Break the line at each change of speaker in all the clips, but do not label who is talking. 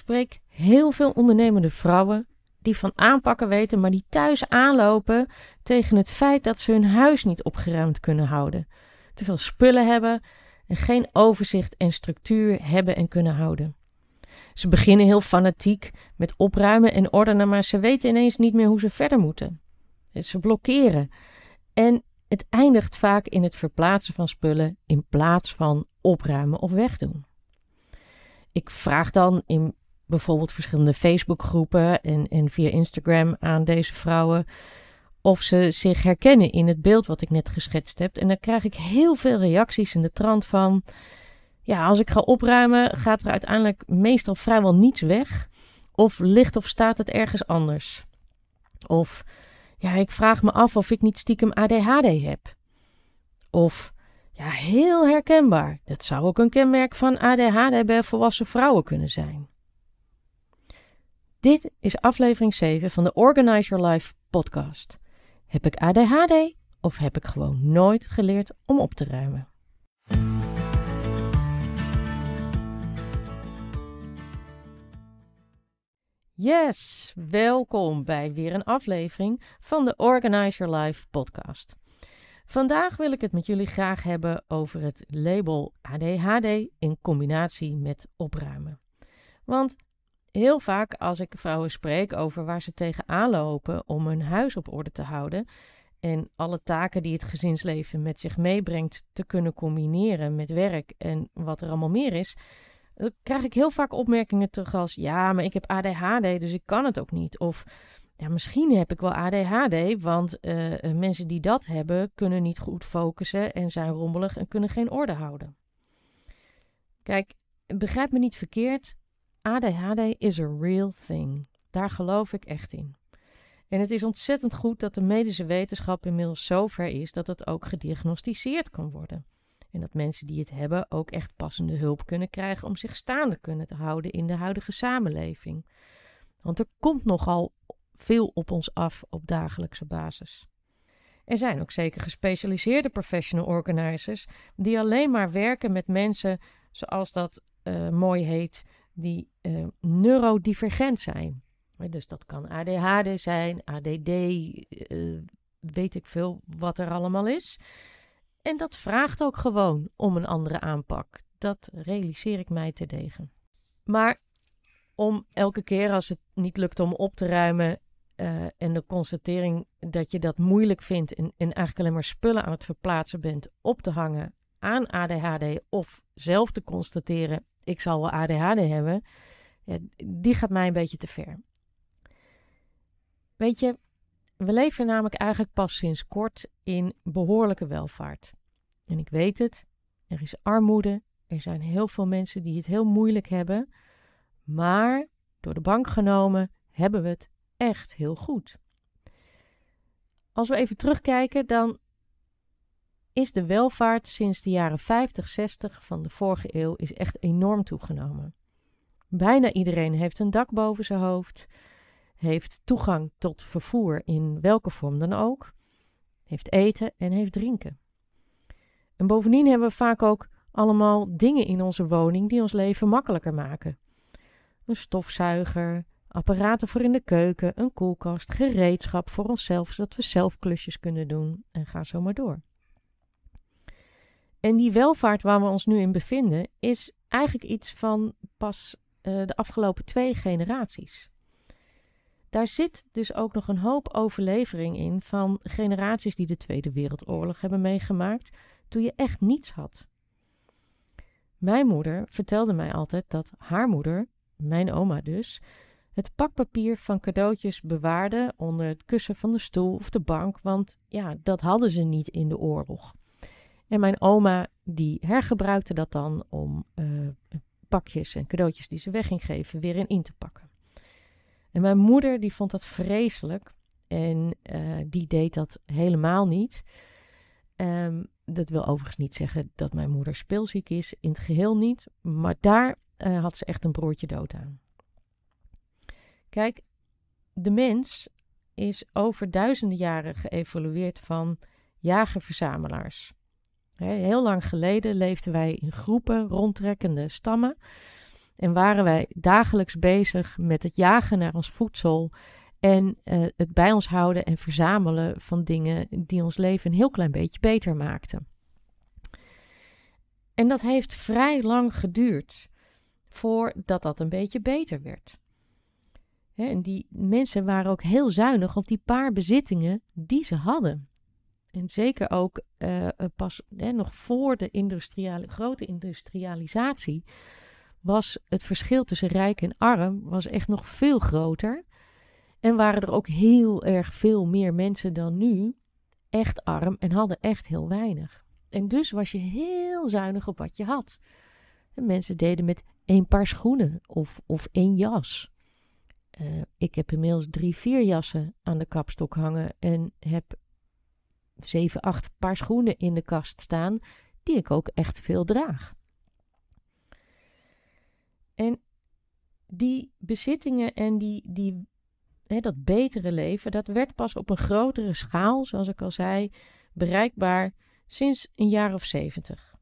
spreek heel veel ondernemende vrouwen die van aanpakken weten, maar die thuis aanlopen tegen het feit dat ze hun huis niet opgeruimd kunnen houden. Te veel spullen hebben en geen overzicht en structuur hebben en kunnen houden. Ze beginnen heel fanatiek met opruimen en ordenen, maar ze weten ineens niet meer hoe ze verder moeten. Ze blokkeren. En het eindigt vaak in het verplaatsen van spullen in plaats van opruimen of wegdoen. Ik vraag dan in bijvoorbeeld verschillende Facebookgroepen en, en via Instagram aan deze vrouwen of ze zich herkennen in het beeld wat ik net geschetst heb. En dan krijg ik heel veel reacties in de trant van: ja, als ik ga opruimen, gaat er uiteindelijk meestal vrijwel niets weg. Of ligt of staat het ergens anders. Of ja, ik vraag me af of ik niet stiekem ADHD heb. Of ja, heel herkenbaar. Dat zou ook een kenmerk van ADHD bij volwassen vrouwen kunnen zijn. Dit is aflevering 7 van de Organize Your Life podcast. Heb ik ADHD of heb ik gewoon nooit geleerd om op te ruimen? Yes, welkom bij weer een aflevering van de Organize Your Life podcast. Vandaag wil ik het met jullie graag hebben over het label ADHD in combinatie met opruimen. Want heel vaak als ik vrouwen spreek over waar ze tegenaan lopen om hun huis op orde te houden en alle taken die het gezinsleven met zich meebrengt te kunnen combineren met werk en wat er allemaal meer is, dan krijg ik heel vaak opmerkingen terug als ja, maar ik heb ADHD, dus ik kan het ook niet. Of ja, misschien heb ik wel ADHD, want uh, mensen die dat hebben kunnen niet goed focussen en zijn rommelig en kunnen geen orde houden. Kijk, begrijp me niet verkeerd. ADHD is a real thing. Daar geloof ik echt in. En het is ontzettend goed dat de medische wetenschap inmiddels zover is dat het ook gediagnosticeerd kan worden. En dat mensen die het hebben ook echt passende hulp kunnen krijgen om zich staande kunnen te houden in de huidige samenleving. Want er komt nogal veel op ons af op dagelijkse basis. Er zijn ook zeker gespecialiseerde professional organizers die alleen maar werken met mensen, zoals dat uh, mooi heet, die uh, neurodivergent zijn. Dus dat kan ADHD zijn, ADD, eh, weet ik veel wat er allemaal is. En dat vraagt ook gewoon om een andere aanpak. Dat realiseer ik mij te degen. Maar om elke keer als het niet lukt om op te ruimen uh, en de constatering dat je dat moeilijk vindt en, en eigenlijk alleen maar spullen aan het verplaatsen bent, op te hangen aan ADHD of zelf te constateren, ik zal wel ADHD hebben, ja, die gaat mij een beetje te ver. Weet je, we leven namelijk eigenlijk pas sinds kort in behoorlijke welvaart. En ik weet het, er is armoede, er zijn heel veel mensen die het heel moeilijk hebben, maar door de bank genomen hebben we het echt heel goed. Als we even terugkijken, dan is de welvaart sinds de jaren 50, 60 van de vorige eeuw is echt enorm toegenomen. Bijna iedereen heeft een dak boven zijn hoofd, heeft toegang tot vervoer in welke vorm dan ook, heeft eten en heeft drinken. En bovendien hebben we vaak ook allemaal dingen in onze woning die ons leven makkelijker maken. Een stofzuiger, apparaten voor in de keuken, een koelkast, gereedschap voor onszelf, zodat we zelf klusjes kunnen doen en ga zo maar door. En die welvaart waar we ons nu in bevinden, is eigenlijk iets van pas uh, de afgelopen twee generaties. Daar zit dus ook nog een hoop overlevering in van generaties die de Tweede Wereldoorlog hebben meegemaakt, toen je echt niets had. Mijn moeder vertelde mij altijd dat haar moeder, mijn oma dus, het pakpapier van cadeautjes bewaarde onder het kussen van de stoel of de bank, want ja, dat hadden ze niet in de oorlog. En mijn oma die hergebruikte dat dan om uh, pakjes en cadeautjes die ze weg ging geven weer in in te pakken. En mijn moeder die vond dat vreselijk en uh, die deed dat helemaal niet. Um, dat wil overigens niet zeggen dat mijn moeder speelziek is, in het geheel niet. Maar daar uh, had ze echt een broertje dood aan. Kijk, de mens is over duizenden jaren geëvolueerd van jager-verzamelaars. Heel lang geleden leefden wij in groepen rondtrekkende stammen. En waren wij dagelijks bezig met het jagen naar ons voedsel en uh, het bij ons houden en verzamelen van dingen die ons leven een heel klein beetje beter maakten. En dat heeft vrij lang geduurd voordat dat een beetje beter werd. en die mensen waren ook heel zuinig op die paar bezittingen die ze hadden. En zeker ook uh, pas nog voor de grote industrialisatie was het verschil tussen rijk en arm was echt nog veel groter. En waren er ook heel erg veel meer mensen dan nu echt arm en hadden echt heel weinig. En dus was je heel zuinig op wat je had. En mensen deden met één paar schoenen of, of één jas. Uh, ik heb inmiddels drie, vier jassen aan de kapstok hangen en heb zeven, acht paar schoenen in de kast staan, die ik ook echt veel draag. En die bezittingen en die, die, hè, dat betere leven, dat werd pas op een grotere schaal, zoals ik al zei, bereikbaar sinds een jaar of zeventig.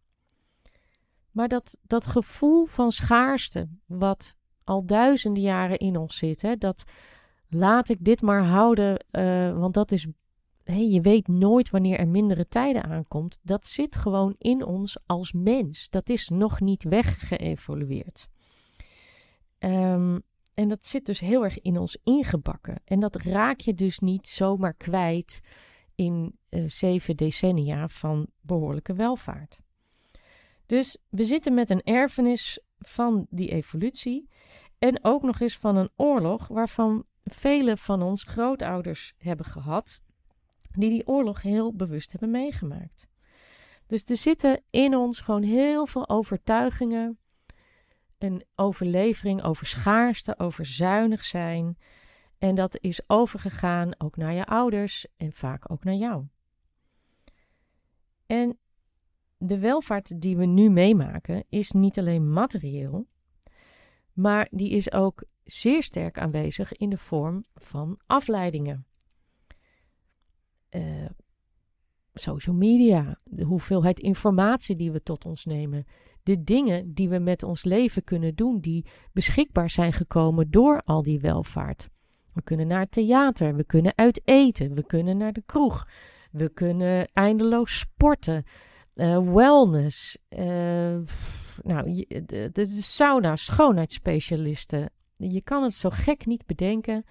Maar dat, dat gevoel van schaarste, wat al duizenden jaren in ons zit, hè, dat laat ik dit maar houden, uh, want dat is hey, je weet nooit wanneer er mindere tijden aankomt. Dat zit gewoon in ons als mens. Dat is nog niet weggeëvolueerd. Um, en dat zit dus heel erg in ons ingebakken. En dat raak je dus niet zomaar kwijt in uh, zeven decennia van behoorlijke welvaart. Dus we zitten met een erfenis van die evolutie. En ook nog eens van een oorlog waarvan vele van ons grootouders hebben gehad die die oorlog heel bewust hebben meegemaakt. Dus er zitten in ons gewoon heel veel overtuigingen, een overlevering over schaarste, over zuinig zijn. En dat is overgegaan ook naar je ouders en vaak ook naar jou. En de welvaart die we nu meemaken is niet alleen materieel, maar die is ook zeer sterk aanwezig in de vorm van afleidingen uh, social media, de hoeveelheid informatie die we tot ons nemen, de dingen die we met ons leven kunnen doen, die beschikbaar zijn gekomen door al die welvaart. We kunnen naar het theater, we kunnen uit eten, we kunnen naar de kroeg, we kunnen eindeloos sporten, uh, wellness, uh, nou, de, de sauna, schoonheidsspecialisten. Je kan het zo gek niet bedenken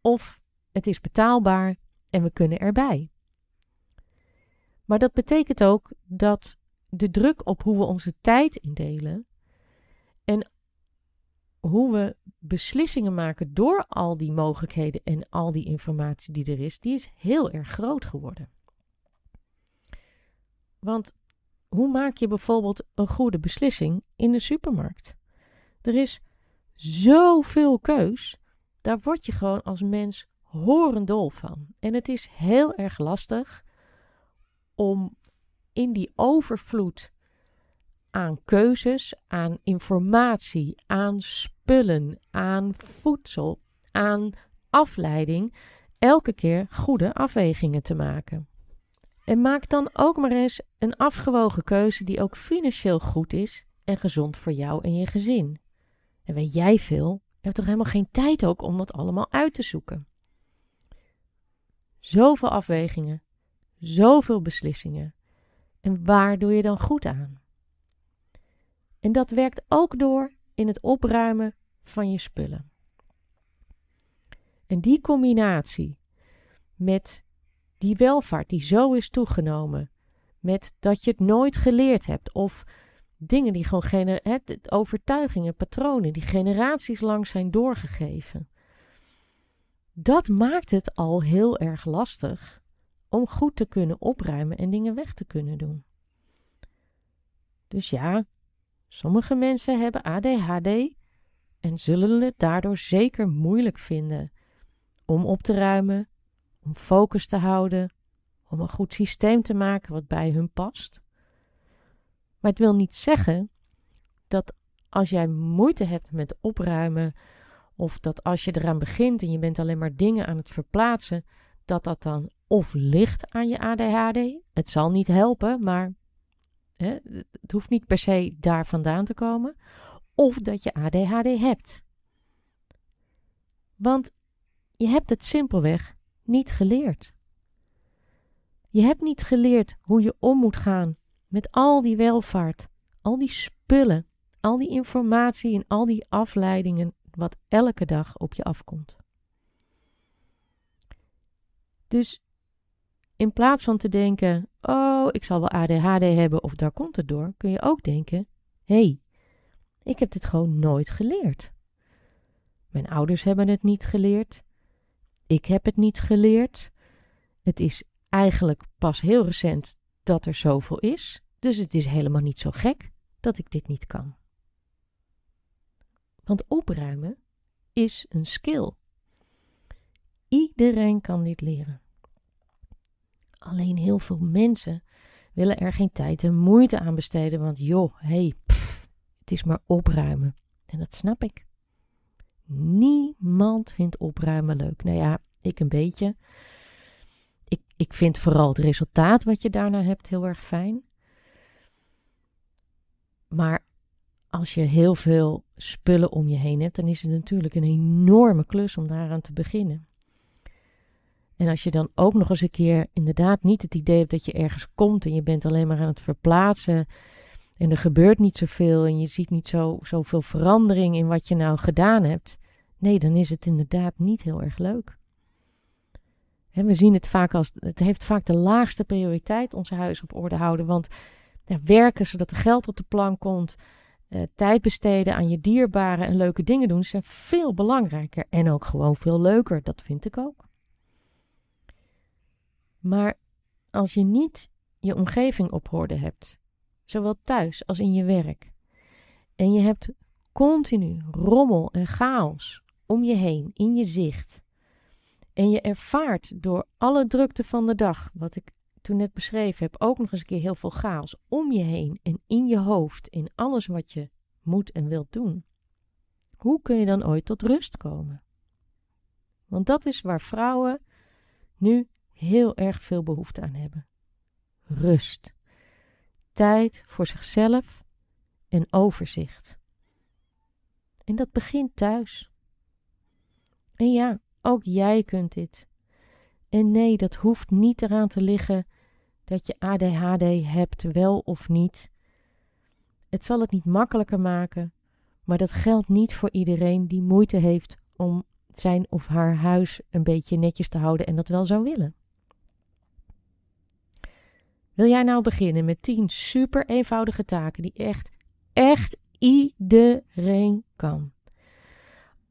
of het is betaalbaar en we kunnen erbij. Maar dat betekent ook dat de druk op hoe we onze tijd indelen en hoe we beslissingen maken door al die mogelijkheden en al die informatie die er is, die is heel erg groot geworden. Want hoe maak je bijvoorbeeld een goede beslissing in de supermarkt? Er is zoveel keus, daar word je gewoon als mens horendol van. En het is heel erg lastig om in die overvloed aan keuzes, aan informatie, aan spullen, aan voedsel, aan afleiding, elke keer goede afwegingen te maken. En maak dan ook maar eens een afgewogen keuze die ook financieel goed is en gezond voor jou en je gezin. En weet jij veel, je hebt toch helemaal geen tijd ook om dat allemaal uit te zoeken. Zoveel afwegingen, zoveel beslissingen. En waar doe je dan goed aan? En dat werkt ook door in het opruimen van je spullen. En die combinatie met die welvaart die zo is toegenomen, met dat je het nooit geleerd hebt of dingen die gewoon overtuigingen, patronen die generaties lang zijn doorgegeven. Dat maakt het al heel erg lastig om goed te kunnen opruimen en dingen weg te kunnen doen. Dus ja, sommige mensen hebben ADHD en zullen het daardoor zeker moeilijk vinden om op te ruimen, om focus te houden, om een goed systeem te maken wat bij hun past. Maar het wil niet zeggen dat als jij moeite hebt met opruimen, of dat als je eraan begint en je bent alleen maar dingen aan het verplaatsen, dat dat dan of ligt aan je ADHD. Het zal niet helpen, maar hè, het hoeft niet per se daar vandaan te komen. of dat je ADHD hebt. Want je hebt het simpelweg niet geleerd. Je hebt niet geleerd hoe je om moet gaan met al die welvaart, al die spullen, al die informatie en al die afleidingen wat elke dag op je afkomt. Dus in plaats van te denken: Oh, ik zal wel ADHD hebben of daar komt het door, kun je ook denken: Hé, hey, ik heb dit gewoon nooit geleerd. Mijn ouders hebben het niet geleerd. Ik heb het niet geleerd. Het is eigenlijk pas heel recent dat er zoveel is. Dus het is helemaal niet zo gek dat ik dit niet kan. Want opruimen is een skill. Iedereen kan dit leren. Alleen heel veel mensen willen er geen tijd en moeite aan besteden, want joh, hey, het is maar opruimen. En dat snap ik. Niemand vindt opruimen leuk. Nou ja, ik een beetje. Ik, ik vind vooral het resultaat wat je daarna hebt heel erg fijn. Maar als je heel veel spullen om je heen hebt, dan is het natuurlijk een enorme klus om daaraan te beginnen. En als je dan ook nog eens een keer inderdaad niet het idee hebt dat je ergens komt en je bent alleen maar aan het verplaatsen en er gebeurt niet zoveel en je ziet niet zo, zoveel verandering in wat je nou gedaan hebt, nee, dan is het inderdaad niet heel erg leuk. we zien het vaak als, het heeft vaak de laagste prioriteit onze huis op orde houden, want werken zodat er geld op de plank komt, uh, tijd besteden aan je dierbaren en leuke dingen doen, zijn veel belangrijker en ook gewoon veel leuker, dat vind ik ook. Maar als je niet je omgeving op orde hebt, zowel thuis als in je werk, en je hebt continu rommel en chaos om je heen, in je zicht, en je ervaart door alle drukte van de dag, wat ik toen net beschreven heb, ook nog eens een keer heel veel chaos om je heen en in je hoofd, in alles wat je moet en wilt doen. Hoe kun je dan ooit tot rust komen? Want dat is waar vrouwen nu heel erg veel behoefte aan hebben. Rust. Tijd voor zichzelf en overzicht. En dat begint thuis. En ja, ook jij kunt dit. En nee, dat hoeft niet eraan te liggen dat je ADHD hebt, wel of niet. Het zal het niet makkelijker maken, maar dat geldt niet voor iedereen die moeite heeft om zijn of haar huis een beetje netjes te houden en dat wel zou willen. Wil jij nou beginnen met 10 super eenvoudige taken die echt, echt iedereen kan?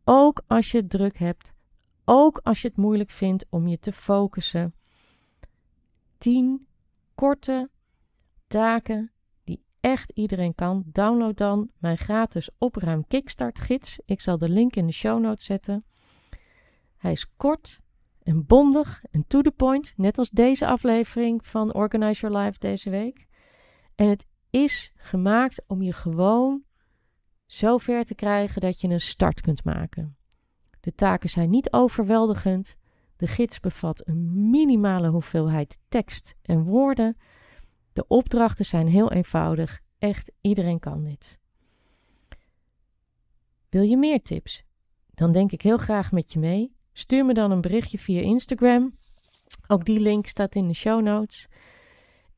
Ook als je het druk hebt, ook als je het moeilijk vindt om je te focussen. 10 korte taken die echt iedereen kan. Download dan mijn gratis opruim kickstart gids. Ik zal de link in de show notes zetten. Hij is kort, en bondig en to the point, net als deze aflevering van Organize Your Life deze week. En het is gemaakt om je gewoon zo ver te krijgen dat je een start kunt maken. De taken zijn niet overweldigend. De gids bevat een minimale hoeveelheid tekst en woorden. De opdrachten zijn heel eenvoudig. Echt iedereen kan dit. Wil je meer tips? Dan denk ik heel graag met je mee. Stuur me dan een berichtje via Instagram. Ook die link staat in de show notes.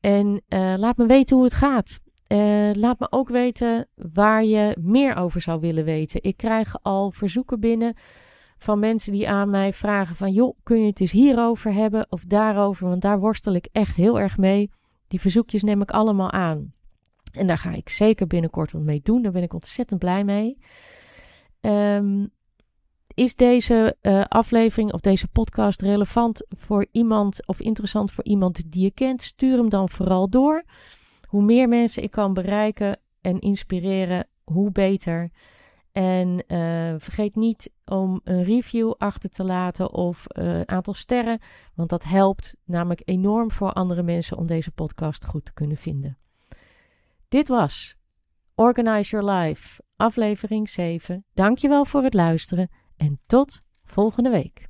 En uh, laat me weten hoe het gaat. Uh, laat me ook weten waar je meer over zou willen weten. Ik krijg al verzoeken binnen van mensen die aan mij vragen van... joh, kun je het eens hierover hebben of daarover? Want daar worstel ik echt heel erg mee. Die verzoekjes neem ik allemaal aan. En daar ga ik zeker binnenkort wat mee doen. Daar ben ik ontzettend blij mee. Um, is deze uh, aflevering of deze podcast relevant voor iemand of interessant voor iemand die je kent? Stuur hem dan vooral door. Hoe meer mensen ik kan bereiken en inspireren, hoe beter. En uh, vergeet niet om een review achter te laten of een uh, aantal sterren, want dat helpt namelijk enorm voor andere mensen om deze podcast goed te kunnen vinden. Dit was Organize Your Life, aflevering 7. Dankjewel voor het luisteren en tot volgende week.